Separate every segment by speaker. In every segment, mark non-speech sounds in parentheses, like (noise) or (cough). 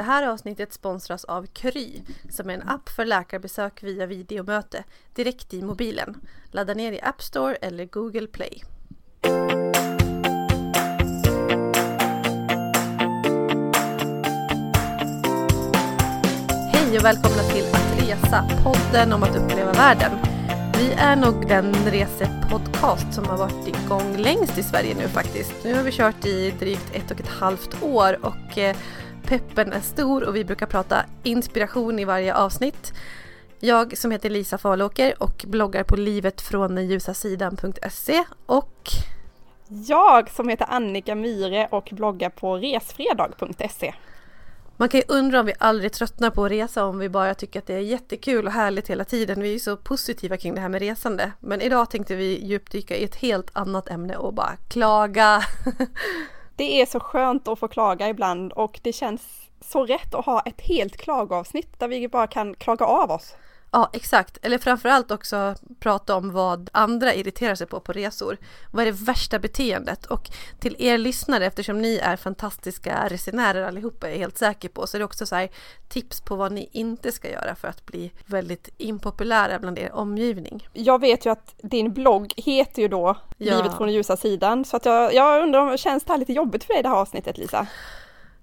Speaker 1: Det här avsnittet sponsras av Kry som är en app för läkarbesök via videomöte direkt i mobilen. Ladda ner i App Store eller Google Play. Hej och välkomna till Att Resa, podden om att uppleva världen. Vi är nog den resepodcast som har varit igång längst i Sverige nu faktiskt. Nu har vi kört i drygt ett och ett halvt år och eh, peppen är stor och vi brukar prata inspiration i varje avsnitt. Jag som heter Lisa Falåker och bloggar på livetfråndenljusasidan.se och
Speaker 2: jag som heter Annika Myre och bloggar på resfredag.se.
Speaker 1: Man kan ju undra om vi aldrig tröttnar på att resa om vi bara tycker att det är jättekul och härligt hela tiden. Vi är ju så positiva kring det här med resande. Men idag tänkte vi djupdyka i ett helt annat ämne och bara klaga. (laughs)
Speaker 2: Det är så skönt att få klaga ibland och det känns så rätt att ha ett helt klagavsnitt där vi bara kan klaga av oss.
Speaker 1: Ja, exakt. Eller framförallt också prata om vad andra irriterar sig på på resor. Vad är det värsta beteendet? Och till er lyssnare, eftersom ni är fantastiska resenärer allihopa, är jag helt säker på, så är det också så här tips på vad ni inte ska göra för att bli väldigt impopulära bland er omgivning.
Speaker 2: Jag vet ju att din blogg heter ju då ja. Livet från den ljusa sidan, så att jag, jag undrar, känns det här lite jobbigt för dig det här avsnittet Lisa?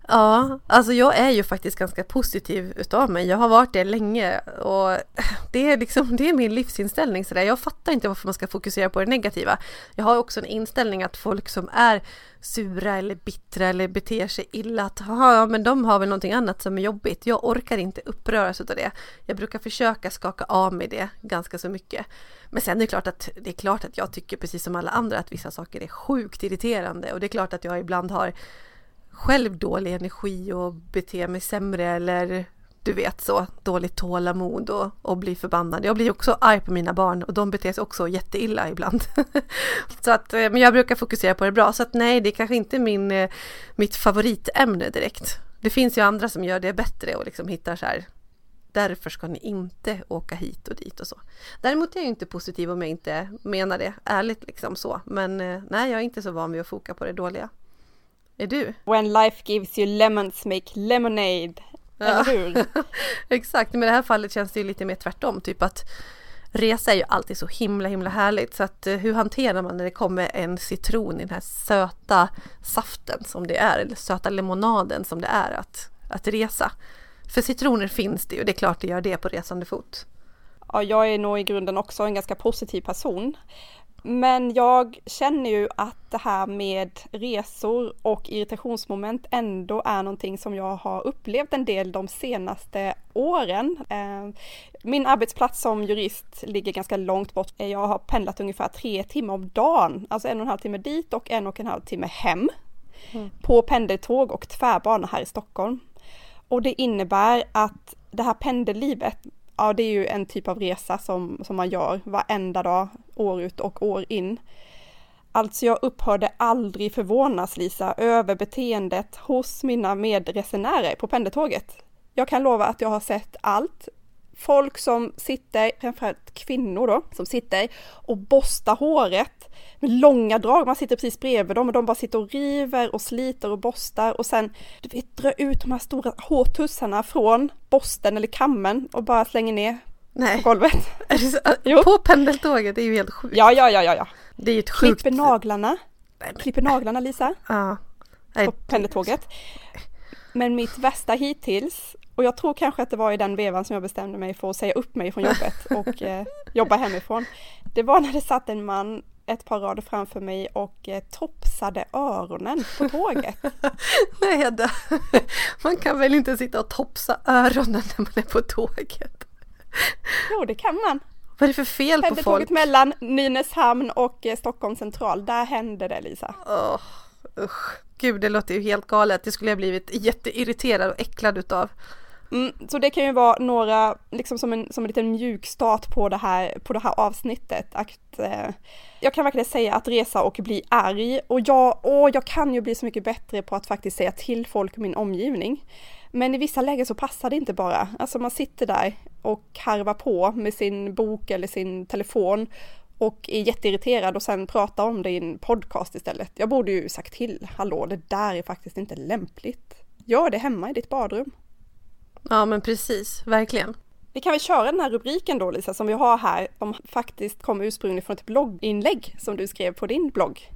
Speaker 1: Ja, alltså jag är ju faktiskt ganska positiv utav mig. Jag har varit det länge och (laughs) det är liksom, det är min livsinställning sådär. Jag fattar inte varför man ska fokusera på det negativa. Jag har också en inställning att folk som är sura eller bittra eller beter sig illa, att ja, men de har väl någonting annat som är jobbigt. Jag orkar inte uppröras utav det. Jag brukar försöka skaka av mig det ganska så mycket. Men sen är det klart att det är klart att jag tycker precis som alla andra att vissa saker är sjukt irriterande och det är klart att jag ibland har själv dålig energi och bete mig sämre eller du vet så, dåligt tålamod och, och bli förbannad. Jag blir också arg på mina barn och de beter sig också jätteilla ibland. (laughs) så att, eh, men jag brukar fokusera på det bra, så att nej, det är kanske inte min, eh, mitt favoritämne direkt. Det finns ju andra som gör det bättre och liksom hittar så här, därför ska ni inte åka hit och dit och så. Däremot är jag inte positiv om jag inte menar det ärligt liksom så, men eh, nej, jag är inte så van vid att foka på det dåliga. Är du?
Speaker 2: When life gives you lemons make lemonade. Ja. Eller hur? (laughs)
Speaker 1: Exakt, men i det här fallet känns det ju lite mer tvärtom. Typ att resa är ju alltid så himla himla härligt. Så att eh, hur hanterar man när det kommer en citron i den här söta saften som det är. Eller söta lemonaden som det är att, att resa. För citroner finns det ju, det är klart det gör det på resande fot.
Speaker 2: Ja, jag är nog i grunden också en ganska positiv person. Men jag känner ju att det här med resor och irritationsmoment ändå är någonting som jag har upplevt en del de senaste åren. Eh, min arbetsplats som jurist ligger ganska långt bort. Jag har pendlat ungefär tre timmar om dagen, alltså en och en halv timme dit och en och en halv timme hem. Mm. På pendeltåg och tvärbana här i Stockholm. Och det innebär att det här pendellivet ja det är ju en typ av resa som, som man gör varenda dag, år ut och år in. Alltså jag upphörde aldrig förvånas Lisa över beteendet hos mina medresenärer på pendeltåget. Jag kan lova att jag har sett allt folk som sitter, framförallt kvinnor då, som sitter och borstar håret med långa drag. Man sitter precis bredvid dem och de bara sitter och river och sliter och borstar och sen du vet, dra ut de här stora hårtussarna från borsten eller kammen och bara slänger ner Nej. på golvet. (laughs) (laughs)
Speaker 1: På pendeltåget, det är ju helt sjukt.
Speaker 2: Ja, ja, ja, ja. ja.
Speaker 1: Det är ju ett sjukt...
Speaker 2: Klipper naglarna. Klipper naglarna Lisa. Ja. På pendeltåget. Men mitt värsta hittills och jag tror kanske att det var i den vevan som jag bestämde mig för att säga upp mig från jobbet (laughs) och eh, jobba hemifrån. Det var när det satt en man ett par rader framför mig och eh, topsade öronen på tåget. (laughs)
Speaker 1: Nej, det, man kan väl inte sitta och topsa öronen när man är på tåget?
Speaker 2: Jo, det kan man.
Speaker 1: Vad är det för fel på folk?
Speaker 2: Tåget mellan Nynäshamn och eh, Stockholm central, där hände det Lisa.
Speaker 1: Oh, usch. Gud, det låter ju helt galet. Det skulle jag blivit jätteirriterad och äcklad utav.
Speaker 2: Mm, så det kan ju vara några, liksom som en, som en liten mjukstart på det här, på det här avsnittet. Att, eh, jag kan verkligen säga att resa och bli arg och jag, åh, jag kan ju bli så mycket bättre på att faktiskt säga till folk i min omgivning. Men i vissa lägen så passar det inte bara. Alltså man sitter där och harvar på med sin bok eller sin telefon och är jätteirriterad och sen pratar om det i en podcast istället. Jag borde ju sagt till, hallå det där är faktiskt inte lämpligt. Gör det hemma i ditt badrum.
Speaker 1: Ja men precis, verkligen.
Speaker 2: Vi kan väl köra den här rubriken då Lisa som vi har här, som faktiskt kommer ursprungligen från ett blogginlägg som du skrev på din blogg.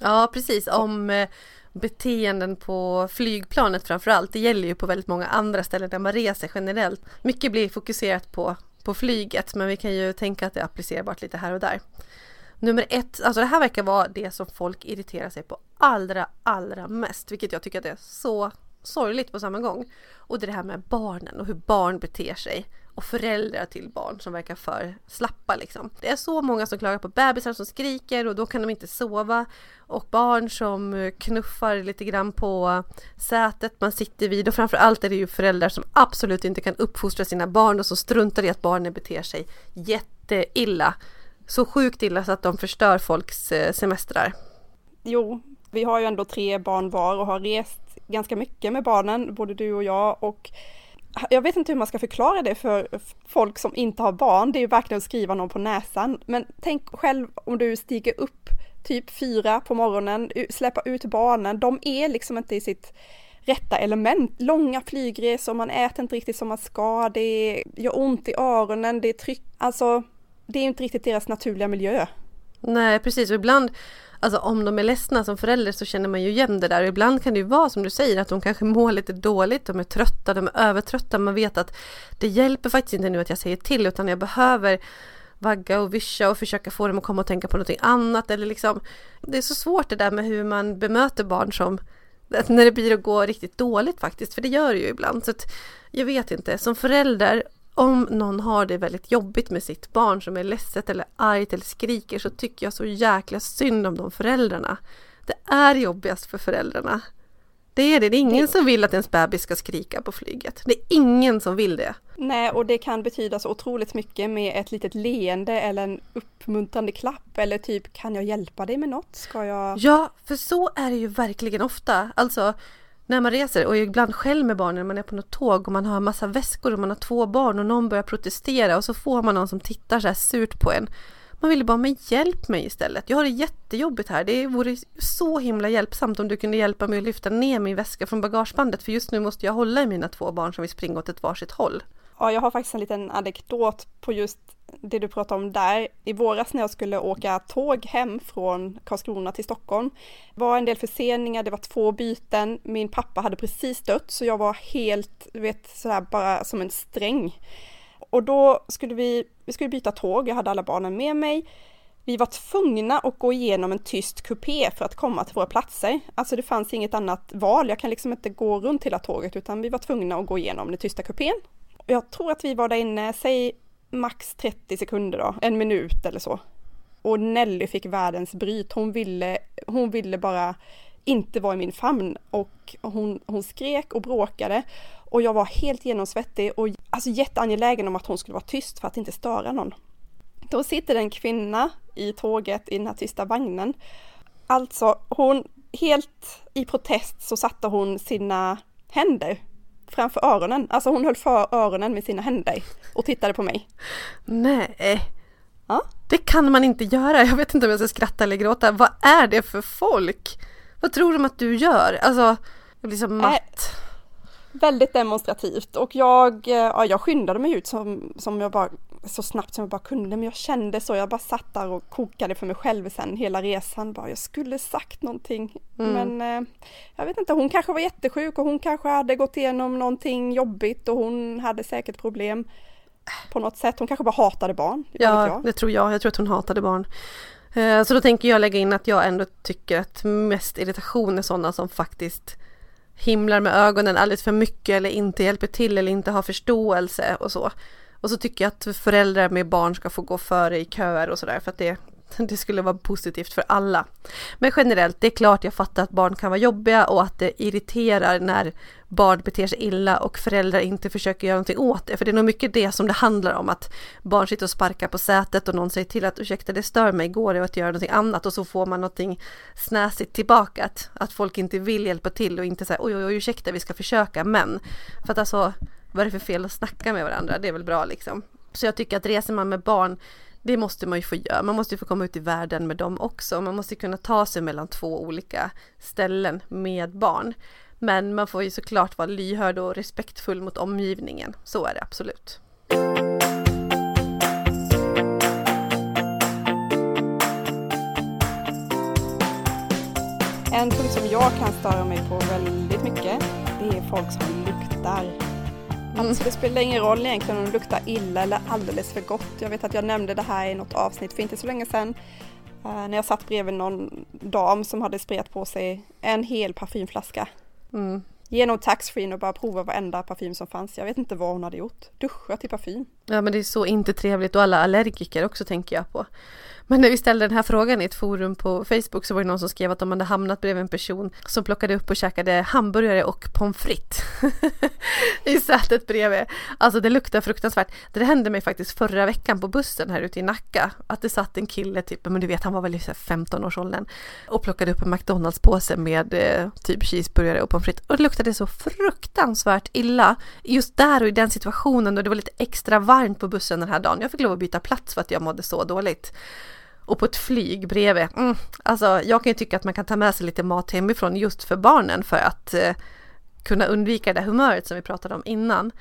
Speaker 1: Ja precis, om eh, beteenden på flygplanet framförallt. Det gäller ju på väldigt många andra ställen där man reser generellt. Mycket blir fokuserat på, på flyget men vi kan ju tänka att det är applicerbart lite här och där. Nummer ett, alltså det här verkar vara det som folk irriterar sig på allra, allra mest, vilket jag tycker att det är så sorgligt på samma gång. Och det är det här med barnen och hur barn beter sig och föräldrar till barn som verkar för slappa liksom. Det är så många som klagar på bebisar som skriker och då kan de inte sova och barn som knuffar lite grann på sätet man sitter vid och framförallt är det ju föräldrar som absolut inte kan uppfostra sina barn och som struntar i att barnen beter sig jätteilla. Så sjukt illa så att de förstör folks eh, semestrar.
Speaker 2: Jo, vi har ju ändå tre barn var och har rest ganska mycket med barnen, både du och jag och jag vet inte hur man ska förklara det för folk som inte har barn, det är ju verkligen att skriva någon på näsan. Men tänk själv om du stiger upp typ fyra på morgonen, släppa ut barnen, de är liksom inte i sitt rätta element. Långa flygresor, man äter inte riktigt som man ska, det gör ont i öronen, det är tryck, alltså det är inte riktigt deras naturliga miljö.
Speaker 1: Nej precis, och ibland Alltså om de är ledsna som förälder så känner man ju igen det där. Och ibland kan det ju vara som du säger att de kanske mår lite dåligt, de är trötta, de är övertrötta. Man vet att det hjälper faktiskt inte nu att jag säger till utan jag behöver vagga och vischa och försöka få dem att komma och tänka på någonting annat eller liksom Det är så svårt det där med hur man bemöter barn som när det blir att gå riktigt dåligt faktiskt, för det gör det ju ibland. Så att, jag vet inte, som förälder om någon har det väldigt jobbigt med sitt barn som är ledset eller argt eller skriker så tycker jag så jäkla synd om de föräldrarna. Det är jobbigast för föräldrarna. Det är det. Det är ingen som vill att ens bebis ska skrika på flyget. Det är ingen som vill det.
Speaker 2: Nej, och det kan betyda så otroligt mycket med ett litet leende eller en uppmuntrande klapp eller typ kan jag hjälpa dig med något? Ska jag?
Speaker 1: Ja, för så är det ju verkligen ofta. Alltså, när man reser och ibland själv med barnen, man är på något tåg och man har en massa väskor och man har två barn och någon börjar protestera och så får man någon som tittar så här surt på en. Man vill bara, men hjälp mig istället. Jag har det jättejobbigt här. Det vore så himla hjälpsamt om du kunde hjälpa mig att lyfta ner min väska från bagagebandet för just nu måste jag hålla i mina två barn som vill springa åt ett varsitt håll.
Speaker 2: Ja, jag har faktiskt en liten anekdot på just det du pratade om där. I våras när jag skulle åka tåg hem från Karlskrona till Stockholm var en del förseningar, det var två byten. Min pappa hade precis dött så jag var helt, du vet, sådär bara som en sträng. Och då skulle vi, vi skulle byta tåg, jag hade alla barnen med mig. Vi var tvungna att gå igenom en tyst kupé för att komma till våra platser. Alltså det fanns inget annat val, jag kan liksom inte gå runt hela tåget utan vi var tvungna att gå igenom den tysta kupén. Jag tror att vi var där inne, säg max 30 sekunder då, en minut eller så. Och Nelly fick världens bryt. Hon ville, hon ville bara inte vara i min famn och hon, hon skrek och bråkade och jag var helt genomsvettig och alltså jätteangelägen om att hon skulle vara tyst för att inte störa någon. Då sitter det en kvinna i tåget i den här tysta vagnen. Alltså hon, helt i protest så satte hon sina händer framför öronen. Alltså hon höll för öronen med sina händer och tittade på mig.
Speaker 1: Nej. Ja? Det kan man inte göra. Jag vet inte om jag ska skratta eller gråta. Vad är det för folk? Vad tror de att du gör? Alltså, jag blir så matt.
Speaker 2: Äh, väldigt demonstrativt och jag, ja, jag skyndade mig ut som, som jag bara så snabbt som jag bara kunde, men jag kände så, jag bara satt där och kokade för mig själv sen hela resan, bara jag skulle sagt någonting. Mm. Men eh, jag vet inte, hon kanske var jättesjuk och hon kanske hade gått igenom någonting jobbigt och hon hade säkert problem på något sätt. Hon kanske bara hatade barn.
Speaker 1: Ja, det tror jag. Jag tror att hon hatade barn. Eh, så då tänker jag lägga in att jag ändå tycker att mest irritation är sådana som faktiskt himlar med ögonen alldeles för mycket eller inte hjälper till eller inte har förståelse och så. Och så tycker jag att föräldrar med barn ska få gå före i köer och sådär för att det, det skulle vara positivt för alla. Men generellt, det är klart jag fattar att barn kan vara jobbiga och att det irriterar när barn beter sig illa och föräldrar inte försöker göra någonting åt det. För det är nog mycket det som det handlar om, att barn sitter och sparkar på sätet och någon säger till att ursäkta det stör mig, går det att göra någonting annat? Och så får man någonting snäsigt tillbaka, att, att folk inte vill hjälpa till och inte säger oj, oj, oj, ursäkta, vi ska försöka, men för att alltså vad är det för fel att snacka med varandra? Det är väl bra liksom. Så jag tycker att reser man med barn, det måste man ju få göra. Man måste ju få komma ut i världen med dem också. Man måste kunna ta sig mellan två olika ställen med barn. Men man får ju såklart vara lyhörd och respektfull mot omgivningen. Så är det absolut.
Speaker 2: En punkt som jag kan störa mig på väldigt mycket, det är folk som luktar. Mm. Alltså det spelar ingen roll egentligen om de luktar illa eller alldeles för gott. Jag vet att jag nämnde det här i något avsnitt för inte så länge sedan. Uh, när jag satt bredvid någon dam som hade sprayat på sig en hel parfymflaska. Mm. Genom taxfree och bara prova varenda parfym som fanns. Jag vet inte vad hon hade gjort. Duscha till parfym.
Speaker 1: Ja men det är så inte trevligt och alla allergiker också tänker jag på. Men när vi ställde den här frågan i ett forum på Facebook så var det någon som skrev att de hade hamnat bredvid en person som plockade upp och käkade hamburgare och pommes frites (laughs) i sätet bredvid. Alltså det luktar fruktansvärt. Det hände mig faktiskt förra veckan på bussen här ute i Nacka. Att det satt en kille, typ, men du vet han var väl i 15-årsåldern och plockade upp en McDonalds-påse med eh, typ cheeseburgare och pommes frites. Och det luktade så fruktansvärt illa just där och i den situationen och det var lite extra varmt på bussen den här dagen. Jag fick lov att byta plats för att jag mådde så dåligt och på ett flyg bredvid. Mm, alltså jag kan ju tycka att man kan ta med sig lite mat hemifrån just för barnen för att eh, kunna undvika det humöret som vi pratade om innan.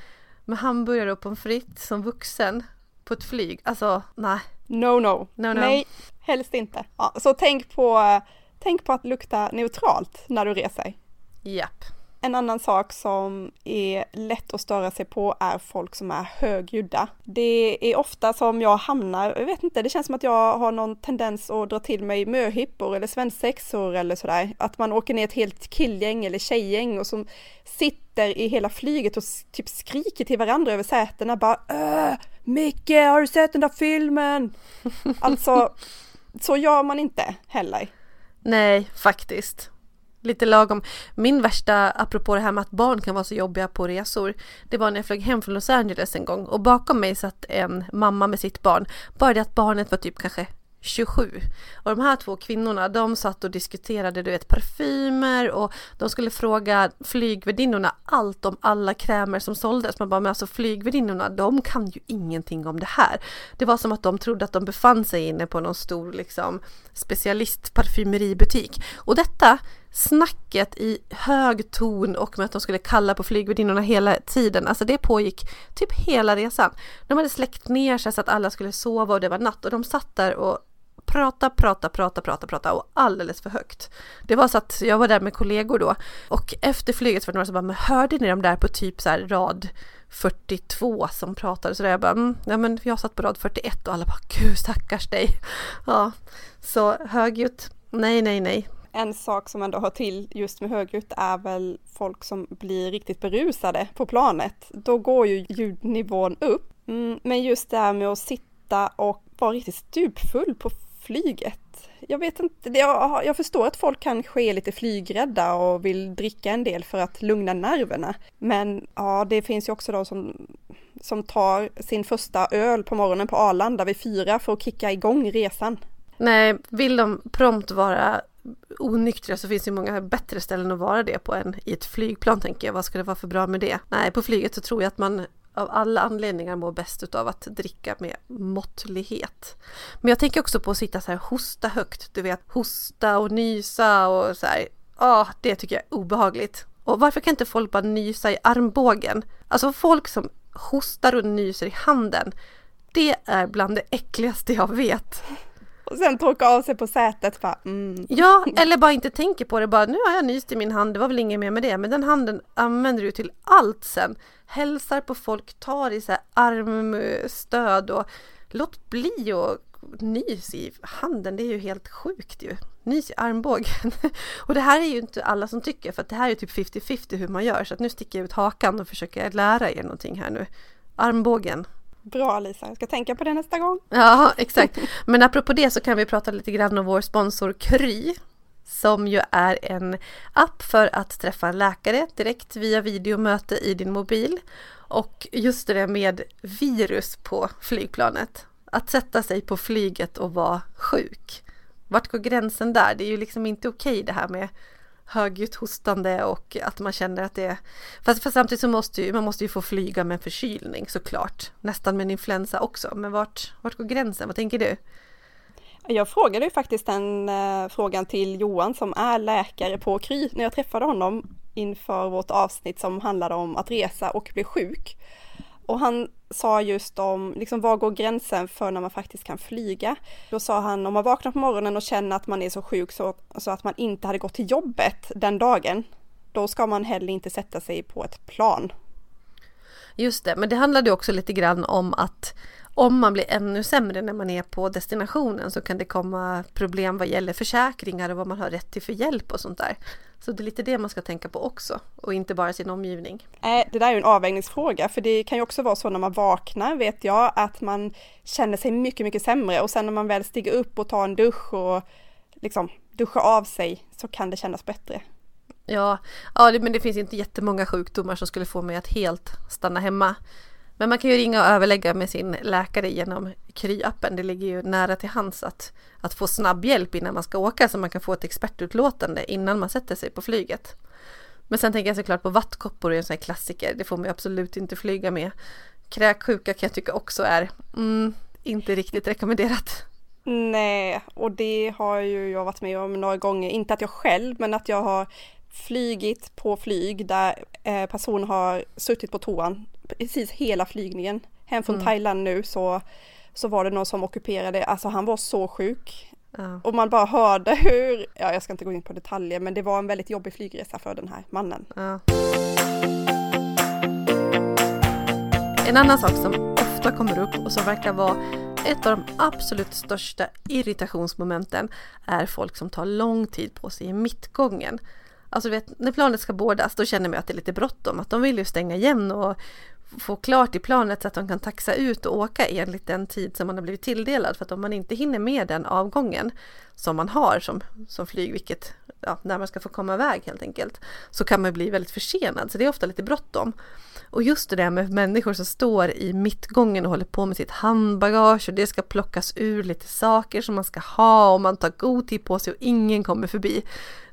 Speaker 1: Med hamburgare och pommes frites som vuxen på ett flyg, alltså nej.
Speaker 2: No, no. no, no. Nej, helst inte. Ja, så tänk på, tänk på att lukta neutralt när du reser.
Speaker 1: Japp.
Speaker 2: En annan sak som är lätt att störa sig på är folk som är högljudda. Det är ofta som jag hamnar, jag vet inte, det känns som att jag har någon tendens att dra till mig möhippor eller svensexor eller sådär. Att man åker ner ett helt killgäng eller tjejgäng och som sitter i hela flyget och typ skriker till varandra över sätena bara äh, Micke, har du sett den där filmen? (laughs) alltså, så gör man inte heller.
Speaker 1: Nej, faktiskt lite lagom. Min värsta, apropå det här med att barn kan vara så jobbiga på resor, det var när jag flög hem från Los Angeles en gång och bakom mig satt en mamma med sitt barn. Bara det att barnet var typ kanske 27. Och de här två kvinnorna, de satt och diskuterade du vet parfymer och de skulle fråga flygvärdinnorna allt om alla krämer som såldes. Man bara, men alltså flygvärdinnorna, de kan ju ingenting om det här. Det var som att de trodde att de befann sig inne på någon stor liksom specialistparfymeributik. Och detta snacket i hög ton och med att de skulle kalla på flygvärdinnorna hela tiden. Alltså det pågick typ hela resan. De hade släckt ner sig så att alla skulle sova och det var natt och de satt där och prata, prata, prata, prata, prata och alldeles för högt. Det var så att jag var där med kollegor då och efter flyget så var det några som bara, men hörde ni de där på typ så här rad 42 som pratade så där jag bara, mm, ja men jag satt på rad 41 och alla bara, gud stackars dig. Ja, så högljutt, nej, nej, nej.
Speaker 2: En sak som ändå hör till just med högljutt är väl folk som blir riktigt berusade på planet. Då går ju ljudnivån upp. Mm, men just det här med att sitta och vara riktigt stupfull på flyget. Jag vet inte, jag, jag förstår att folk kanske är lite flygrädda och vill dricka en del för att lugna nerverna. Men ja, det finns ju också de som, som tar sin första öl på morgonen på Arlanda vid fyra för att kicka igång resan.
Speaker 1: Nej, vill de prompt vara onyktra så finns det många bättre ställen att vara det på än i ett flygplan tänker jag. Vad ska det vara för bra med det? Nej, på flyget så tror jag att man av alla anledningar mår bäst av att dricka med måttlighet. Men jag tänker också på att sitta så här hosta högt, du vet hosta och nysa och så här. Ja, det tycker jag är obehagligt. Och varför kan inte folk bara nysa i armbågen? Alltså folk som hostar och nyser i handen. Det är bland det äckligaste jag vet.
Speaker 2: Och sen torka av sig på sätet bara, mm.
Speaker 1: Ja, eller bara inte tänker på det. Bara nu har jag nyst i min hand, det var väl inget mer med det. Men den handen använder du till allt sen. Hälsar på folk, tar i så här armstöd och låt bli och nys i handen. Det är ju helt sjukt ju. Nys i armbågen. (laughs) Och det här är ju inte alla som tycker för att det här är typ 50-50 hur man gör. Så att nu sticker jag ut hakan och försöker lära er någonting här nu. Armbågen,
Speaker 2: Bra Lisa, jag ska tänka på det nästa gång.
Speaker 1: Ja, exakt. Men apropå det så kan vi prata lite grann om vår sponsor Kry som ju är en app för att träffa en läkare direkt via videomöte i din mobil. Och just det med virus på flygplanet. Att sätta sig på flyget och vara sjuk. Vart går gränsen där? Det är ju liksom inte okej det här med högljutt hostande och att man känner att det är... Fast, fast samtidigt så måste ju, man måste ju få flyga med förkylning såklart. Nästan med en influensa också. Men vart, vart går gränsen? Vad tänker du?
Speaker 2: Jag frågade ju faktiskt den eh, frågan till Johan som är läkare på Kry när jag träffade honom. inför vårt avsnitt som handlade om att resa och bli sjuk. Och han sa just om, liksom var går gränsen för när man faktiskt kan flyga? Då sa han om man vaknar på morgonen och känner att man är så sjuk så, så att man inte hade gått till jobbet den dagen, då ska man heller inte sätta sig på ett plan.
Speaker 1: Just det, men det handlade också lite grann om att om man blir ännu sämre när man är på destinationen så kan det komma problem vad gäller försäkringar och vad man har rätt till för hjälp och sånt där. Så det är lite det man ska tänka på också och inte bara sin omgivning.
Speaker 2: Äh, det där är ju en avvägningsfråga för det kan ju också vara så när man vaknar vet jag att man känner sig mycket, mycket sämre och sen när man väl stiger upp och tar en dusch och liksom duschar av sig så kan det kännas bättre.
Speaker 1: Ja, ja men det finns inte jättemånga sjukdomar som skulle få mig att helt stanna hemma. Men man kan ju ringa och överlägga med sin läkare genom Kry-appen. Det ligger ju nära till hands att, att få snabb hjälp innan man ska åka så man kan få ett expertutlåtande innan man sätter sig på flyget. Men sen tänker jag såklart på vattkoppor, är en sån här klassiker. Det får man ju absolut inte flyga med. Kräksjuka kan jag tycka också är mm, inte riktigt rekommenderat.
Speaker 2: Nej, och det har ju jag varit med om några gånger. Inte att jag själv, men att jag har flygit på flyg där eh, personer har suttit på toan precis hela flygningen. Hem från mm. Thailand nu så, så var det någon som ockuperade, alltså han var så sjuk. Ja. Och man bara hörde hur, ja jag ska inte gå in på detaljer, men det var en väldigt jobbig flygresa för den här mannen. Ja.
Speaker 1: En annan sak som ofta kommer upp och som verkar vara ett av de absolut största irritationsmomenten är folk som tar lång tid på sig i mittgången. Alltså vet, när planet ska bådas då känner man att det är lite bråttom, att de vill ju stänga igen och få klart i planet så att de kan taxa ut och åka enligt den tid som man har blivit tilldelad. För att om man inte hinner med den avgången som man har som, som flyg, vilket, ja, när man ska få komma iväg helt enkelt, så kan man bli väldigt försenad. Så det är ofta lite bråttom. Och just det där med människor som står i mittgången och håller på med sitt handbagage och det ska plockas ur lite saker som man ska ha och man tar god tid på sig och ingen kommer förbi.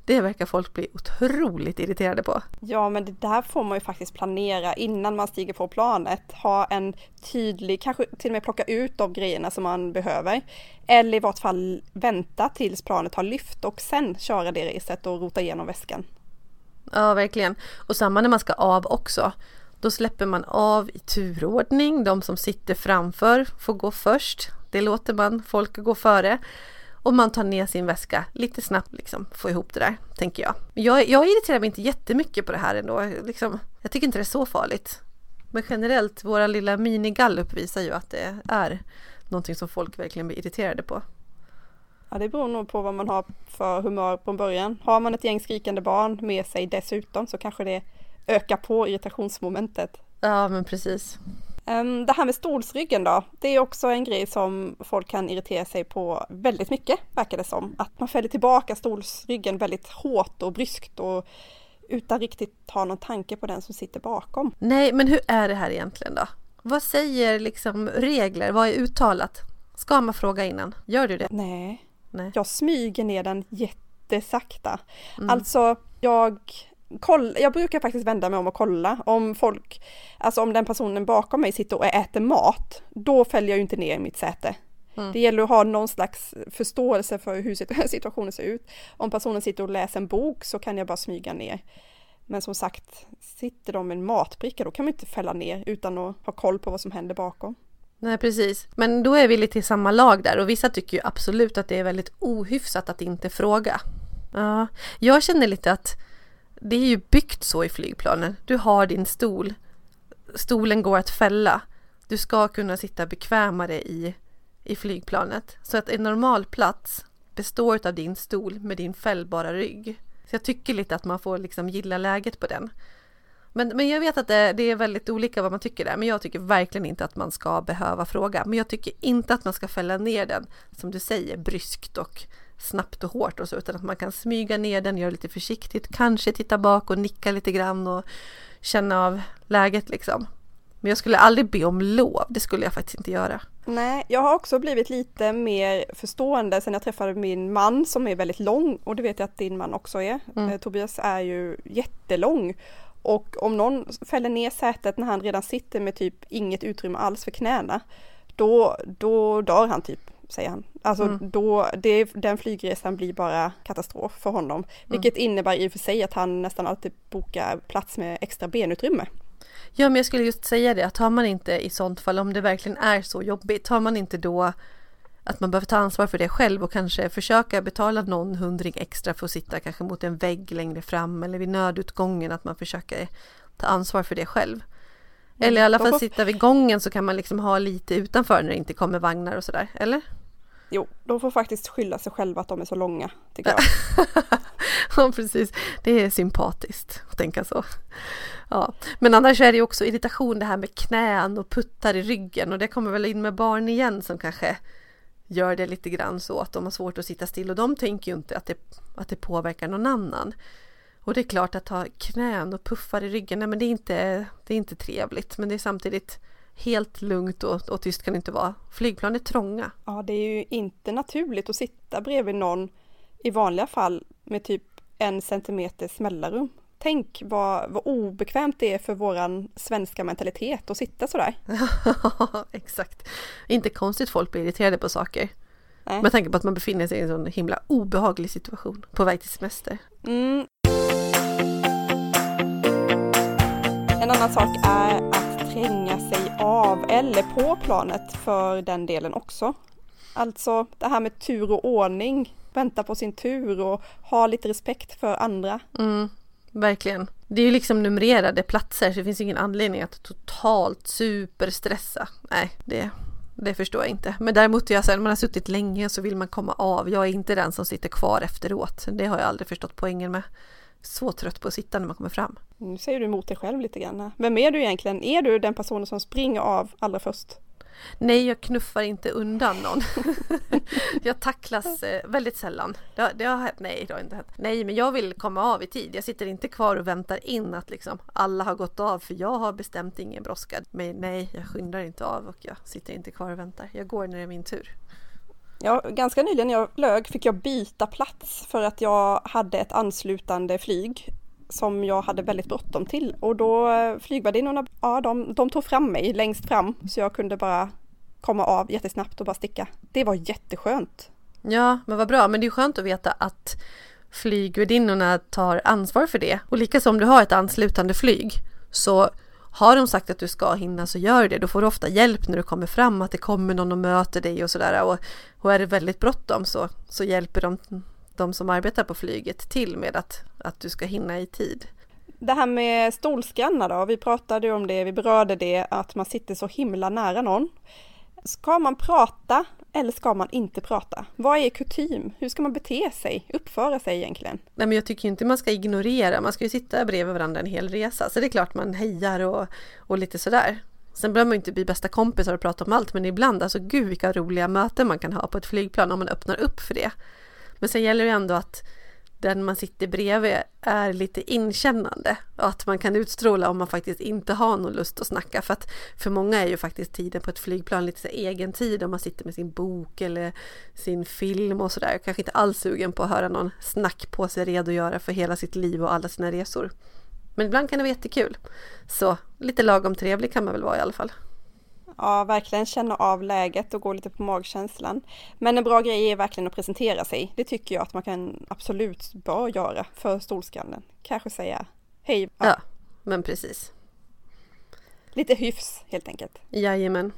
Speaker 1: Det verkar folk bli otroligt irriterade på.
Speaker 2: Ja, men det där får man ju faktiskt planera innan man stiger på planet. Ha en tydlig, kanske till och med plocka ut de grejerna som man behöver. Eller i vart fall vänta tills planet har lyft och sen köra det racet och rota igenom väskan.
Speaker 1: Ja, verkligen. Och samma när man ska av också. Då släpper man av i turordning. De som sitter framför får gå först. Det låter man folk gå före. Och man tar ner sin väska lite snabbt liksom, få ihop det där, tänker jag. Jag, jag irriterar mig inte jättemycket på det här ändå. Liksom, jag tycker inte det är så farligt. Men generellt, våra lilla minigallup visar ju att det är någonting som folk verkligen blir irriterade på.
Speaker 2: Ja, det beror nog på vad man har för humör på början. Har man ett gäng skrikande barn med sig dessutom så kanske det ökar på irritationsmomentet.
Speaker 1: Ja, men precis.
Speaker 2: Ehm, det här med stolsryggen då, det är också en grej som folk kan irritera sig på väldigt mycket, verkar det som. Att man fäller tillbaka stolsryggen väldigt hårt och bryskt och utan riktigt ha någon tanke på den som sitter bakom.
Speaker 1: Nej, men hur är det här egentligen då? Vad säger liksom regler? Vad är uttalat? Ska man fråga innan? Gör du det?
Speaker 2: Nej, Nej. jag smyger ner den jättesakta. Mm. Alltså, jag kolla, jag brukar faktiskt vända mig om och kolla om folk, alltså om den personen bakom mig sitter och äter mat, då fäller jag ju inte ner i mitt säte. Mm. Det gäller att ha någon slags förståelse för hur (laughs) situationen ser ut. Om personen sitter och läser en bok så kan jag bara smyga ner. Men som sagt, sitter de med en matbricka då kan man inte fälla ner utan att ha koll på vad som händer bakom.
Speaker 1: Nej precis, men då är vi lite i samma lag där och vissa tycker ju absolut att det är väldigt ohyfsat att inte fråga. Ja, jag känner lite att det är ju byggt så i flygplanen. Du har din stol. Stolen går att fälla. Du ska kunna sitta bekvämare i, i flygplanet. Så att en normal plats består av din stol med din fällbara rygg. Så jag tycker lite att man får liksom gilla läget på den. Men, men jag vet att det, det, är väldigt olika vad man tycker där, men jag tycker verkligen inte att man ska behöva fråga. Men jag tycker inte att man ska fälla ner den, som du säger, bryskt och snabbt och hårt och så, utan att man kan smyga ner den, göra lite försiktigt, kanske titta bak och nicka lite grann och känna av läget liksom. Men jag skulle aldrig be om lov, det skulle jag faktiskt inte göra.
Speaker 2: Nej, jag har också blivit lite mer förstående sen jag träffade min man som är väldigt lång och det vet jag att din man också är. Mm. Eh, Tobias är ju jättelång och om någon fäller ner sätet när han redan sitter med typ inget utrymme alls för knäna, då, då dör han typ säger han. Alltså mm. då, det, den flygresan blir bara katastrof för honom. Mm. Vilket innebär i och för sig att han nästan alltid bokar plats med extra benutrymme.
Speaker 1: Ja men jag skulle just säga det att har man inte i sånt fall om det verkligen är så jobbigt, har man inte då att man behöver ta ansvar för det själv och kanske försöka betala någon hundring extra för att sitta kanske mot en vägg längre fram eller vid nödutgången att man försöker ta ansvar för det själv. Eller i alla fall sitta vid gången så kan man liksom ha lite utanför när det inte kommer vagnar och sådär, eller?
Speaker 2: Jo, de får faktiskt skylla sig själva att de är så långa, tycker jag. (laughs)
Speaker 1: ja, precis. Det är sympatiskt att tänka så. Ja. Men annars är det ju också irritation det här med knän och puttar i ryggen och det kommer väl in med barn igen som kanske gör det lite grann så att de har svårt att sitta still och de tänker ju inte att det, att det påverkar någon annan. Och det är klart att ha knän och puffar i ryggen, nej men det är inte, det är inte trevligt men det är samtidigt helt lugnt och, och tyst kan det inte vara. Flygplan är trånga.
Speaker 2: Ja, det är ju inte naturligt att sitta bredvid någon i vanliga fall med typ en centimeters mellanrum. Tänk vad, vad obekvämt det är för våran svenska mentalitet att sitta sådär. (laughs)
Speaker 1: Exakt. Inte konstigt folk blir irriterade på saker. Nej. Med tanke på att man befinner sig i en sån himla obehaglig situation på väg till semester.
Speaker 2: Mm. En annan sak är att tränga sig av eller på planet för den delen också. Alltså det här med tur och ordning, vänta på sin tur och ha lite respekt för andra.
Speaker 1: Mm verkligen. Det är ju liksom numrerade platser så det finns ingen anledning att totalt superstressa. Nej, det, det förstår jag inte. Men däremot är jag så här, man har suttit länge så vill man komma av. Jag är inte den som sitter kvar efteråt. Det har jag aldrig förstått poängen med. Så trött på att sitta när man kommer fram.
Speaker 2: Nu säger du emot dig själv lite grann. Vem är du egentligen? Är du den personen som springer av allra först?
Speaker 1: Nej, jag knuffar inte undan någon. (laughs) jag tacklas eh, väldigt sällan. Det, det har nej det har inte hänt. Nej, men jag vill komma av i tid. Jag sitter inte kvar och väntar in att liksom alla har gått av för jag har bestämt ingen brådska. Men nej, jag skyndar inte av och jag sitter inte kvar och väntar. Jag går när det är min tur.
Speaker 2: Ja, ganska nyligen när jag flög fick jag byta plats för att jag hade ett anslutande flyg som jag hade väldigt bråttom till och då eh, flygvärdinnorna, ja de, de tog fram mig längst fram så jag kunde bara komma av jättesnabbt och bara sticka. Det var jätteskönt.
Speaker 1: Ja, men vad bra. Men det är skönt att veta att flygvärdinnorna tar ansvar för det. Och likaså om du har ett anslutande flyg så har de sagt att du ska hinna så gör det. Då får du ofta hjälp när du kommer fram, att det kommer någon och möter dig och sådär. Och, och är det väldigt bråttom så, så hjälper de de som arbetar på flyget till med att, att du ska hinna i tid.
Speaker 2: Det här med stolskanna då, vi pratade om det, vi berörde det, att man sitter så himla nära någon. Ska man prata eller ska man inte prata? Vad är kutym? Hur ska man bete sig, uppföra sig egentligen?
Speaker 1: Nej, men jag tycker inte man ska ignorera, man ska ju sitta bredvid varandra en hel resa, så det är klart man hejar och, och lite sådär. Sen behöver man inte bli bästa kompisar och prata om allt, men ibland, alltså gud vilka roliga möten man kan ha på ett flygplan om man öppnar upp för det. Men sen gäller det ändå att den man sitter bredvid är lite inkännande och att man kan utstråla om man faktiskt inte har någon lust att snacka för att för många är ju faktiskt tiden på ett flygplan lite så egen tid om man sitter med sin bok eller sin film och sådär. Kanske inte alls sugen på att höra någon snack på sig redogöra för hela sitt liv och alla sina resor. Men ibland kan det vara jättekul. Så lite lagom trevlig kan man väl vara i alla fall.
Speaker 2: Ja, verkligen känna av läget och gå lite på magkänslan. Men en bra grej är verkligen att presentera sig. Det tycker jag att man kan absolut bör göra för stolskallen. Kanske säga hej.
Speaker 1: Ja, ja men precis.
Speaker 2: Lite hyfs helt enkelt.
Speaker 1: Jajamän.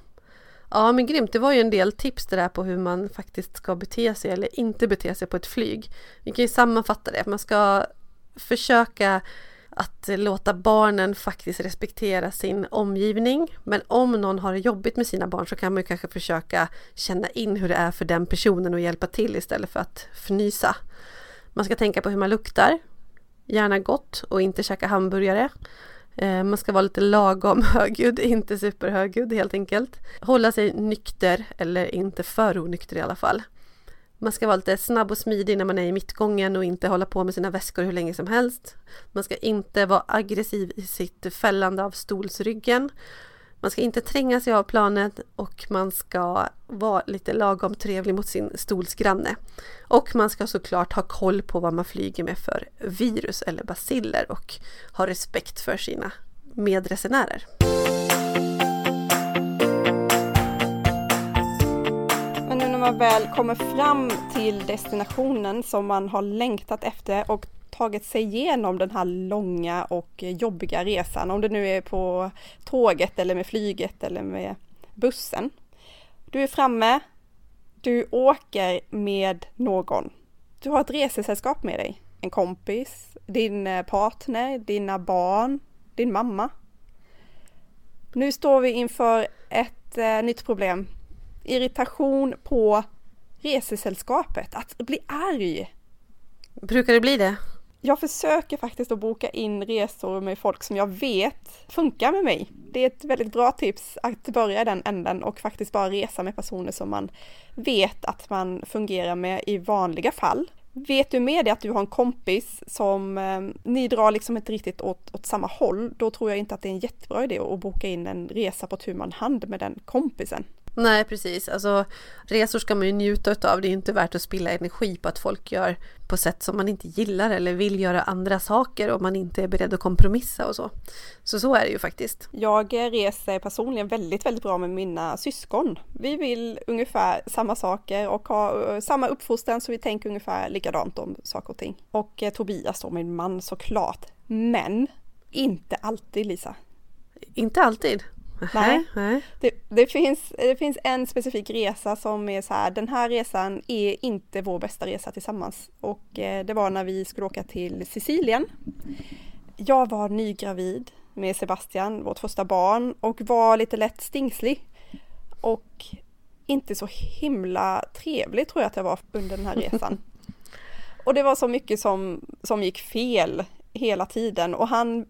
Speaker 1: Ja men grymt, det var ju en del tips det där på hur man faktiskt ska bete sig eller inte bete sig på ett flyg. Vi kan ju sammanfatta det, man ska försöka att låta barnen faktiskt respektera sin omgivning. Men om någon har det jobbigt med sina barn så kan man ju kanske försöka känna in hur det är för den personen och hjälpa till istället för att fnysa. Man ska tänka på hur man luktar, gärna gott och inte käka hamburgare. Eh, man ska vara lite lagom (laughs) högljudd, inte superhögljudd helt enkelt. Hålla sig nykter eller inte för onykter i alla fall. Man ska vara lite snabb och smidig när man är i mittgången och inte hålla på med sina väskor hur länge som helst. Man ska inte vara aggressiv i sitt fällande av stolsryggen. Man ska inte tränga sig av planet och man ska vara lite lagom trevlig mot sin stolsgranne. Och man ska såklart ha koll på vad man flyger med för virus eller basiller och ha respekt för sina medresenärer.
Speaker 2: Man väl kommer fram till destinationen som man har längtat efter och tagit sig igenom den här långa och jobbiga resan, om det nu är på tåget eller med flyget eller med bussen. Du är framme, du åker med någon. Du har ett resesällskap med dig, en kompis, din eh, partner, dina barn, din mamma. Nu står vi inför ett eh, nytt problem. Irritation på resesällskapet, att bli arg.
Speaker 1: Brukar det bli det?
Speaker 2: Jag försöker faktiskt att boka in resor med folk som jag vet funkar med mig. Det är ett väldigt bra tips att börja i den änden och faktiskt bara resa med personer som man vet att man fungerar med i vanliga fall. Vet du med dig att du har en kompis som eh, ni drar liksom inte riktigt åt, åt samma håll, då tror jag inte att det är en jättebra idé att boka in en resa på tu hand med den kompisen.
Speaker 1: Nej, precis. Alltså, resor ska man ju njuta av. Det är inte värt att spilla energi på att folk gör på sätt som man inte gillar eller vill göra andra saker om man inte är beredd att kompromissa och så. Så så är det ju faktiskt.
Speaker 2: Jag reser personligen väldigt, väldigt bra med mina syskon. Vi vill ungefär samma saker och ha uh, samma uppfostran så vi tänker ungefär likadant om saker och ting. Och eh, Tobias då, min man såklart. Men inte alltid Lisa.
Speaker 1: Inte alltid?
Speaker 2: Nej, nej. Det, det, finns, det finns en specifik resa som är så här, den här resan är inte vår bästa resa tillsammans. Och eh, det var när vi skulle åka till Sicilien. Jag var nygravid med Sebastian, vårt första barn, och var lite lätt stingslig. Och inte så himla trevlig tror jag att jag var under den här resan. (laughs) och det var så mycket som, som gick fel hela tiden och han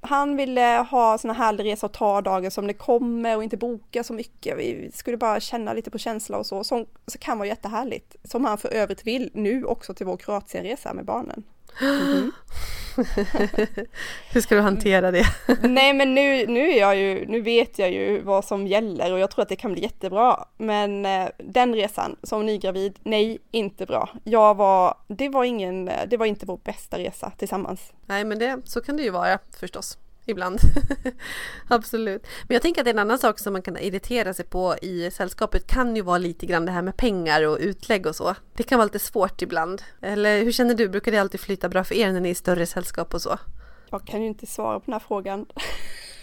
Speaker 2: han ville ha såna härliga resor och ta dagen som det kommer och inte boka så mycket. Vi skulle bara känna lite på känsla och så. Så, så kan vara jättehärligt. Som han för övrigt vill nu också till vår Kroatienresa med barnen. Mm. (laughs)
Speaker 1: Hur ska du hantera det? (laughs)
Speaker 2: Nej men nu, nu, är jag ju, nu vet jag ju vad som gäller och jag tror att det kan bli jättebra. Men eh, den resan som nygravid, nej inte bra. Jag var, det var ingen, det var inte vår bästa resa tillsammans.
Speaker 1: Nej men det, så kan det ju vara förstås ibland. (laughs) Absolut. Men jag tänker att en annan sak som man kan irritera sig på i sällskapet kan ju vara lite grann det här med pengar och utlägg och så. Det kan vara lite svårt ibland. Eller hur känner du? Brukar det alltid flyta bra för er när ni är i större sällskap och så?
Speaker 2: Jag kan ju inte svara på den här frågan. (laughs)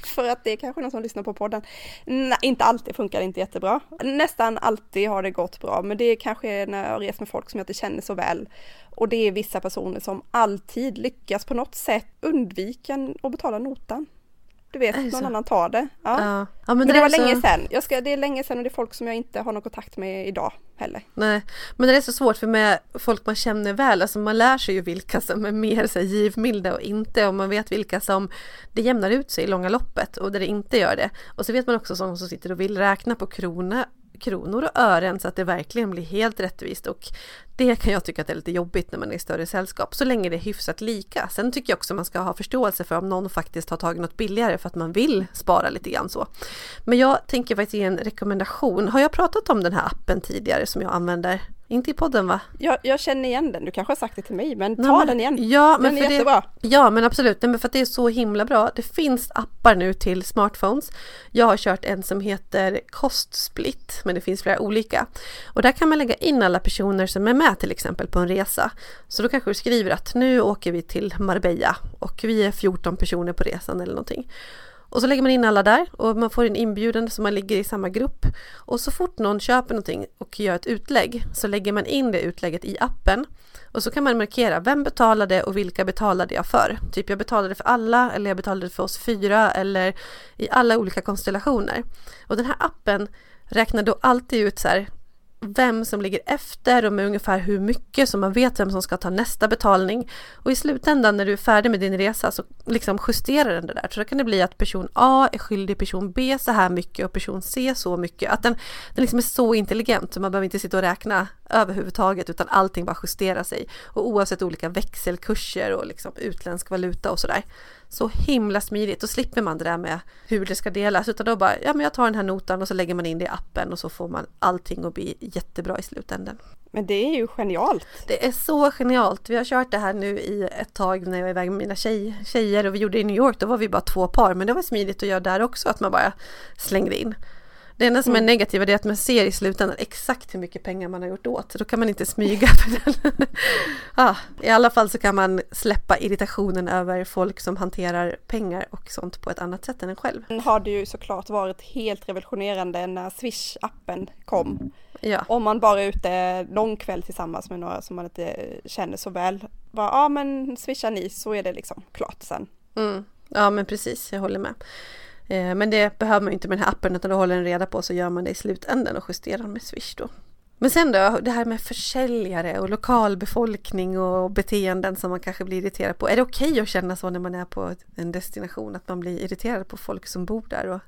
Speaker 2: för att det är kanske någon som lyssnar på podden. Nej, inte alltid funkar det inte jättebra. Nästan alltid har det gått bra, men det är kanske när jag reser med folk som jag inte känner så väl. Och det är vissa personer som alltid lyckas på något sätt undvika att betala notan. Du vet, någon så? annan tar det. Ja. ja. ja men, men, det, det var så... länge sedan. Jag ska, det är länge sedan och det är folk som jag inte har någon kontakt med idag heller.
Speaker 1: Nej, men det är så svårt för med folk man känner väl, alltså man lär sig ju vilka som är mer så här, givmilda och inte och man vet vilka som det jämnar ut sig i långa loppet och där det inte gör det. Och så vet man också sådana som sitter och vill räkna på krona kronor och ören så att det verkligen blir helt rättvist och det kan jag tycka att det är lite jobbigt när man är i större sällskap så länge det är hyfsat lika. Sen tycker jag också man ska ha förståelse för om någon faktiskt har tagit något billigare för att man vill spara lite grann så. Men jag tänker faktiskt ge en rekommendation. Har jag pratat om den här appen tidigare som jag använder? Inte i podden va?
Speaker 2: Jag, jag känner igen den, du kanske har sagt det till mig, men ta Nej, den igen.
Speaker 1: Ja, men den är jättebra. Det, ja, men absolut, Nej, men för att det är så himla bra. Det finns appar nu till smartphones. Jag har kört en som heter Kostsplit, men det finns flera olika. Och där kan man lägga in alla personer som är med till exempel på en resa. Så då kanske du skriver att nu åker vi till Marbella och vi är 14 personer på resan eller någonting. Och så lägger man in alla där och man får en inbjudan så man ligger i samma grupp. Och så fort någon köper någonting och gör ett utlägg så lägger man in det utlägget i appen. Och så kan man markera vem betalade och vilka betalade jag för. Typ jag betalade för alla eller jag betalade för oss fyra eller i alla olika konstellationer. Och den här appen räknar då alltid ut så här vem som ligger efter och med ungefär hur mycket så man vet vem som ska ta nästa betalning. Och i slutändan när du är färdig med din resa så liksom justerar den det där. Så då kan det bli att person A är skyldig person B så här mycket och person C så mycket. Att den, den liksom är så intelligent så man behöver inte sitta och räkna överhuvudtaget utan allting bara justerar sig. Och oavsett olika växelkurser och liksom utländsk valuta och sådär. Så himla smidigt, då slipper man det där med hur det ska delas utan då bara, ja men jag tar den här notan och så lägger man in det i appen och så får man allting att bli jättebra i slutändan.
Speaker 2: Men det är ju genialt!
Speaker 1: Det är så genialt! Vi har kört det här nu i ett tag när jag var iväg med mina tjej, tjejer och vi gjorde det i New York, då var vi bara två par men det var smidigt att göra där också, att man bara slängde in Det enda som är
Speaker 2: Mm.
Speaker 1: negativt är att man ser i slutändan exakt hur mycket pengar man har gjort åt. Så då kan man inte (laughs) smyga den. (laughs) ah, I alla fall så kan man släppa irritationen över folk som hanterar pengar och sånt på ett annat sätt än en själv.
Speaker 2: Sen har det ju såklart varit helt revolutionerande när Swish-appen kom.
Speaker 1: Ja,
Speaker 2: Om man bara är ute någon kväll tillsammans med några som man inte känner så väl. Bara, ja men swishar ni så är det liksom klart sen.
Speaker 1: mm. ja men precis, jag håller med. Eh, men det behöver man ju inte med den här appen utan då håller den reda på så gör man det i slutändan och justerar med Swish då. Men sen då, det här med försäljare och lokalbefolkning och beteenden som man kanske blir irriterad på. Är det okej att känna så när man är på en destination? Att man blir irriterad på folk som bor där och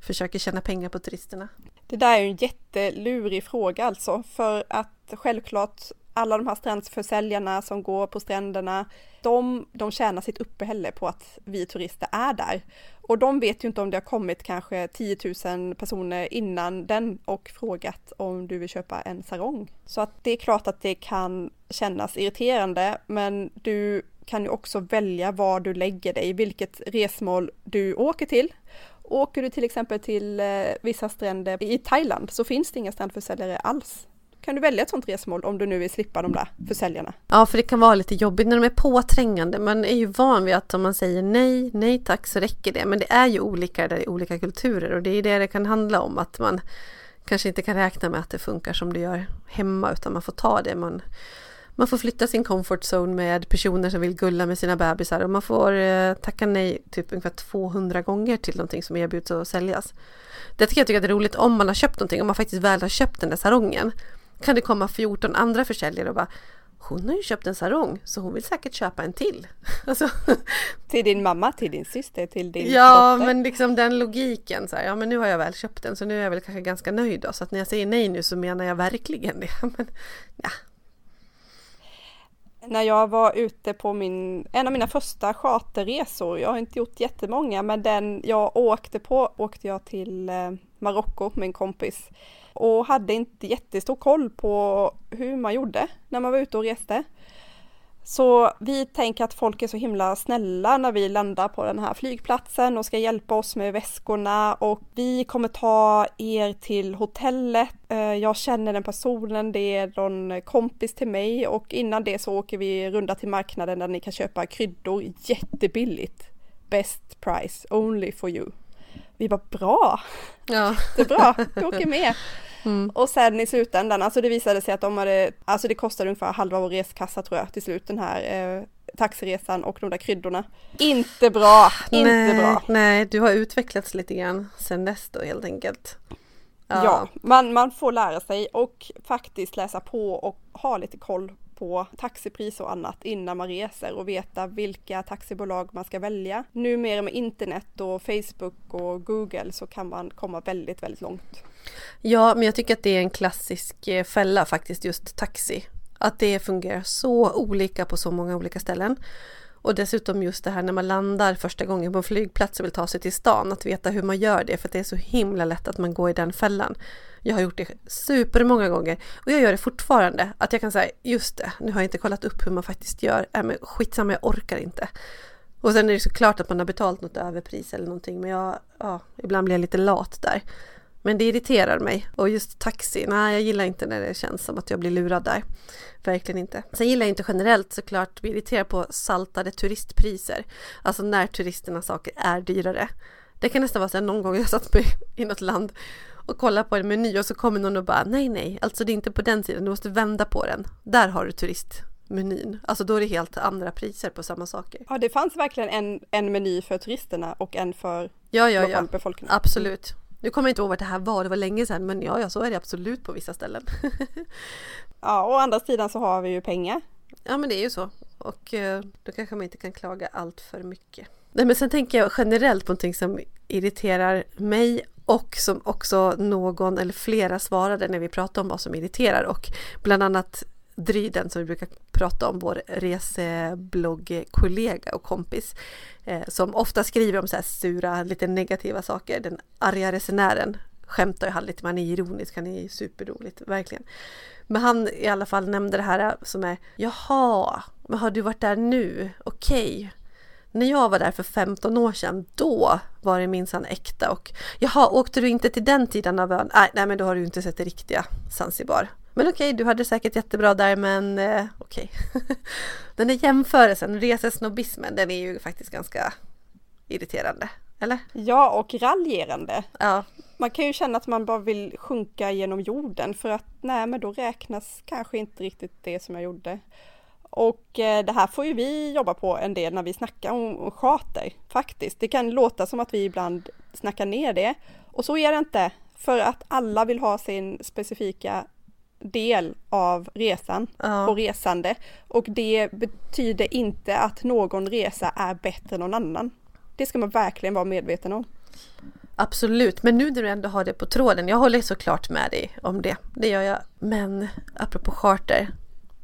Speaker 1: försöker tjäna pengar på turisterna?
Speaker 2: Det där är ju en jättelurig fråga alltså, för att självklart alla de här strandförsäljarna som går på stränderna, de, de tjänar sitt uppehälle på att vi turister är där. Och de vet ju inte om det har kommit kanske 10 000 personer innan den och frågat om du vill köpa en sarong. Så att det är klart att det kan kännas irriterande, men du kan ju också välja var du lägger dig, vilket resmål du åker till. Åker du till exempel till eh, vissa stränder i Thailand så finns det inga strandförsäljare alls. Kan du välja ett sånt resmål om du nu vill slippa de där försäljarna?
Speaker 1: Ja, för det kan vara lite jobbigt när de är påträngande. Man är ju van vid att om man säger nej, nej tack så räcker det. Men det är ju olika där i olika kulturer och det är det det kan handla om. Att man kanske inte kan räkna med att det funkar som det gör hemma utan man får ta det. Man, man får flytta sin comfort zone med personer som vill gulla med sina bebisar och man får eh, tacka nej typ ungefär 200 gånger till någonting som erbjuds att säljas. Det tycker jag tycker att det är roligt om man har köpt någonting, om man faktiskt väl har köpt den där sarongen. Kan det komma 14 andra försäljare och bara hon har ju köpt en sarong så hon vill säkert köpa en till. (laughs) Alltså,
Speaker 2: Till din mamma, till din syster, till din
Speaker 1: ja
Speaker 2: dotter?
Speaker 1: men liksom den logiken så här, ja men nu har jag väl köpt den så nu är jag väl kanske ganska nöjd då så att när jag säger nej nu så menar jag verkligen det. (laughs) Men, ja.
Speaker 2: När jag var ute på min, en av mina första charterresor, jag har inte gjort jättemånga, men den jag åkte på åkte jag till eh, Marocko med en kompis och hade inte jättestor koll på hur man gjorde när man var ute och reste. Så vi tänker att folk är så himla snälla när vi landar på den här flygplatsen och ska hjälpa oss med väskorna och vi kommer ta er till hotellet. Eh, jag känner den personen, det är någon kompis till mig och innan det så åker vi runda till marknaden där ni kan köpa kryddor jättebilligt. Best price, only for you. Vi var bra,
Speaker 1: ja. (laughs)
Speaker 2: jättebra, vi åker med.
Speaker 1: Mm.
Speaker 2: Och sen i slutändan, alltså det visade sig att de hade, alltså det kostade ungefär halva vår reskassa tror jag till slut den här eh, taxiresan och de där kryddorna. Inte bra, inte
Speaker 1: nej,
Speaker 2: bra.
Speaker 1: Nej, du har utvecklats lite grann sen dess då helt enkelt.
Speaker 2: Ja, man, man får lära sig och faktiskt läsa på och ha lite koll på taxipris och annat innan man reser och veta vilka taxibolag man ska välja. Numera med internet och Facebook och Google så kan man komma väldigt, väldigt långt.
Speaker 1: Ja, men jag tycker att det är en klassisk eh, fälla faktiskt, just taxi. Att det fungerar så olika på så många olika ställen. Och dessutom just det här när man landar första gången på en flygplats och vill ta sig till stan, att veta hur man gör det, för att det är så himla lätt att man går i den fällan. Jag har gjort det supermånga gånger och jag gör det fortfarande. Att jag kan säga, just det, nu har jag inte kollat upp hur man faktiskt gör. Äh, men skitsamma, jag orkar inte. Och sen är det såklart att man har betalat något överpris eller någonting, men jag, ja, ibland blir jag lite lat där. Men det irriterar mig. Och just taxi, nej jag gillar inte när det känns som att jag blir lurad där. Verkligen inte. Sen gillar jag inte generellt såklart att irriterad på saltade turistpriser. Alltså när turisternas saker är dyrare. Det kan nästan vara så här någon gång jag satt mig i något land och kollade på en meny och så kommer någon och bara nej nej, alltså det är inte på den sidan, du måste vända på den. Där har du turistmenyn. Alltså då är det helt andra priser på samma saker.
Speaker 2: Ja, det fanns verkligen en, en meny för turisterna och en för
Speaker 1: Ja, ja, ja.
Speaker 2: lokalbefolkningen.
Speaker 1: Absolut. Nu kommer jag inte ihåg vart det här var, det var länge sedan, men ja, ja, så är det absolut på vissa ställen. (laughs)
Speaker 2: Ja, å andra sidan så har vi ju pengar.
Speaker 1: Ja men det är ju så. Och eh, då kanske man inte kan klaga allt för mycket. Nej men sen tänker jag generellt på någonting som irriterar mig och som också någon eller flera svarade när vi pratade om vad som irriterar och bland annat Dryden som vi brukar prata om, vår resebloggkollega och kompis eh, som ofta skriver om så här sura, lite negativa saker. Den arga resenären skämtar ju han lite, man är ironisk, han är superroligt, verkligen. Men han i alla fall nämnde det här som är Jaha, men har du varit där nu? Okej. När jag var där för 15 år sedan, då var det minsann äkta och jaha, åkte du inte till den tiden av ön? Nej, nej men då har du inte sett det riktiga Zanzibar. Men okej, du hade säkert jättebra där, men eh, okej. (laughs) den där jämförelsen, resesnobbismen, den är ju faktiskt ganska irriterande, eller?
Speaker 2: Ja, och raljerande.
Speaker 1: Ja,
Speaker 2: Man kan ju känna att man bara vill sjunka genom jorden för att nej, men då räknas kanske inte riktigt det som jag gjorde. Och eh, det här får ju vi jobba på en del när vi snackar om, om charter faktiskt. Det kan låta som att vi ibland snackar ner det och så är det inte för att alla vill ha sin specifika del av resan
Speaker 1: Ja.
Speaker 2: och resande och det betyder inte att någon resa är bättre än någon annan. Det ska man verkligen vara medveten om.
Speaker 1: Absolut, men nu när du ändå har det på tråden, jag håller såklart med dig om det, det gör jag. Men apropå charter,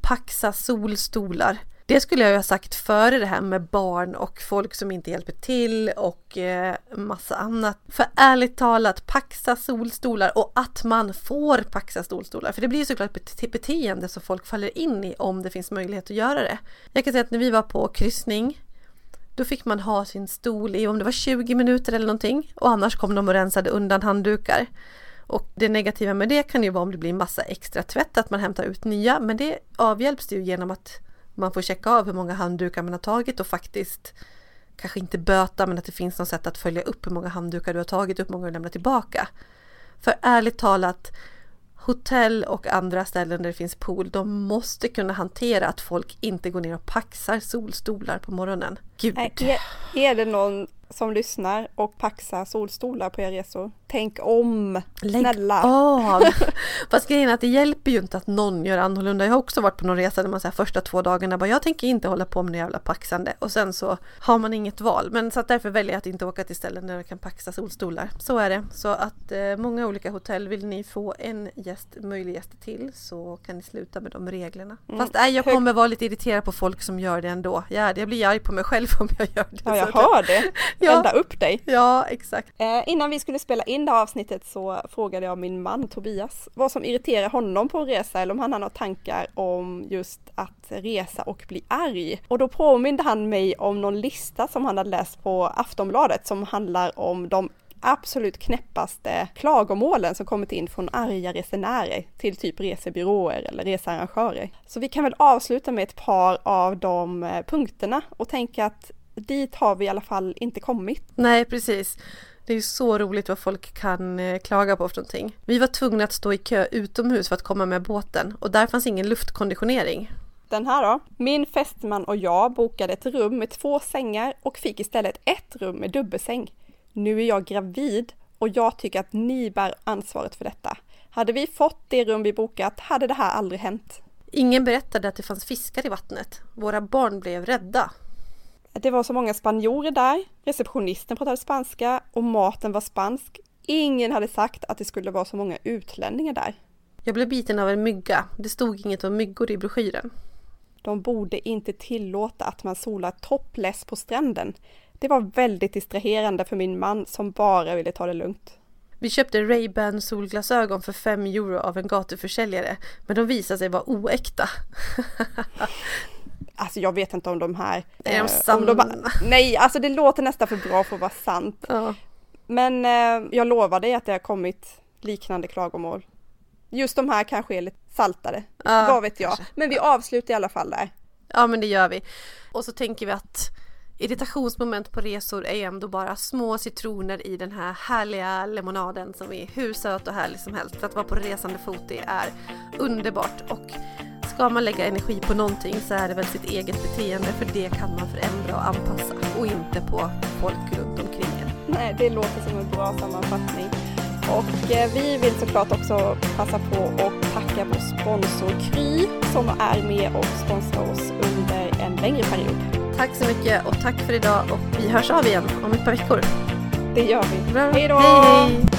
Speaker 1: Paxa solstolar. Det skulle jag ju ha sagt före det här med barn och folk som inte hjälper till och eh, massa annat. För ärligt talat, Paxa solstolar och att man får Paxa solstolar. För det blir ju såklart ett beteende som folk faller in i om det finns möjlighet att göra det. Jag kan säga att när vi var på kryssning då fick man ha sin stol i om det var 20 minuter eller någonting och annars kom de och rensade undan handdukar. Och det negativa med det kan ju vara om det blir massa extra tvätt, att man hämtar ut nya, men det avhjälps ju genom att man får checka av hur många handdukar man har tagit och faktiskt kanske inte böta, men att det finns något sätt att följa upp hur många handdukar du har tagit och hur många du lämnar tillbaka. För ärligt talat, hotell och andra ställen där det finns pool, de måste kunna hantera att folk inte går ner och paxar solstolar på morgonen. Gud!
Speaker 2: Är, är det någon som lyssnar och paxar solstolar på era resor? Tänk om!
Speaker 1: Lägg
Speaker 2: Snälla!
Speaker 1: av! (laughs) Fast grejen är att det hjälper ju inte att någon gör annorlunda. Jag har också varit på någon resa där man säger första två dagarna bara jag tänker inte hålla på med det jävla paxande och sen så har man inget val. Men så att därför väljer jag att inte åka till ställen där man kan paxa solstolar. Så är det. Så att eh, många olika hotell vill ni få en gäst, möjlig gäst till så kan ni sluta med de reglerna.
Speaker 2: Mm.
Speaker 1: Fast nej, jag kommer vara lite irriterad på folk som gör det ändå. Ja, jag blir arg på mig själv (laughs) om jag gör det.
Speaker 2: Ja, jag
Speaker 1: att-
Speaker 2: hör det!
Speaker 1: Ja.
Speaker 2: Elda upp dig!
Speaker 1: Ja, exakt.
Speaker 2: Eh, innan vi skulle spela in det här avsnittet så frågade jag min man Tobias vad som irriterar honom på en resa eller om han har några tankar om just att resa och bli arg. Och då påminde han mig om någon lista som han hade läst på Aftonbladet som handlar om de absolut knäppaste klagomålen som kommit in från arga resenärer till typ resebyråer eller researrangörer. Så vi kan väl avsluta med ett par av de eh, punkterna och tänka att dit har vi i alla fall inte kommit.
Speaker 1: Nej, precis. Det är ju så roligt vad folk kan eh, klaga på för någonting. Vi var tvungna att stå i kö utomhus för att komma med båten och där fanns ingen luftkonditionering.
Speaker 2: Den här då. Min fästman och jag bokade ett rum med två sängar och fick istället ett rum med dubbelsäng. Nu är jag gravid och jag tycker att ni bär ansvaret för detta. Hade vi fått det rum vi bokat hade det här aldrig hänt.
Speaker 1: Ingen berättade att det fanns fiskar i vattnet. Våra barn blev rädda.
Speaker 2: Det var så många spanjorer där, receptionisten pratade spanska och maten var spansk. Ingen hade sagt att det skulle vara så många utlänningar där.
Speaker 1: Jag blev biten av en mygga. Det stod inget om myggor i broschyren.
Speaker 2: De borde inte tillåta att man solar topless på stranden. Det var väldigt distraherande för min man som bara ville ta det lugnt.
Speaker 1: Vi köpte Ray-Ban solglasögon för 5 euro av en gatuförsäljare, men de visade sig vara oäkta. (laughs)
Speaker 2: Alltså jag vet inte om de här...
Speaker 1: Är de
Speaker 2: eh,
Speaker 1: sanna?
Speaker 2: de, nej, alltså det låter nästan för bra för att vara sant.
Speaker 1: Ja.
Speaker 2: Men eh, jag lovar dig att det har kommit liknande klagomål. Just de här kanske är lite saltade,
Speaker 1: Ja,
Speaker 2: vad vet jag.
Speaker 1: kanske.
Speaker 2: Men vi avslutar i alla fall där.
Speaker 1: ja, men det gör vi. Och så tänker vi att irritationsmoment på resor är ju ändå bara små citroner i den här härliga lemonaden som är hur söt och härlig som helst. För att vara på resande fot det är underbart och ska man lägga energi på någonting så är det väl sitt eget beteende för det kan man förändra och anpassa och inte på folk runt omkring en.
Speaker 2: Nej, det låter som en bra sammanfattning. Och eh, vi vill såklart också passa på att tacka vår sponsor Kry som är med och sponsrar oss under en längre period.
Speaker 1: Tack så mycket och tack för idag och vi hörs av igen om ett par veckor.
Speaker 2: Det gör vi.
Speaker 1: Bra.
Speaker 2: Hej då!
Speaker 1: Hej, hej.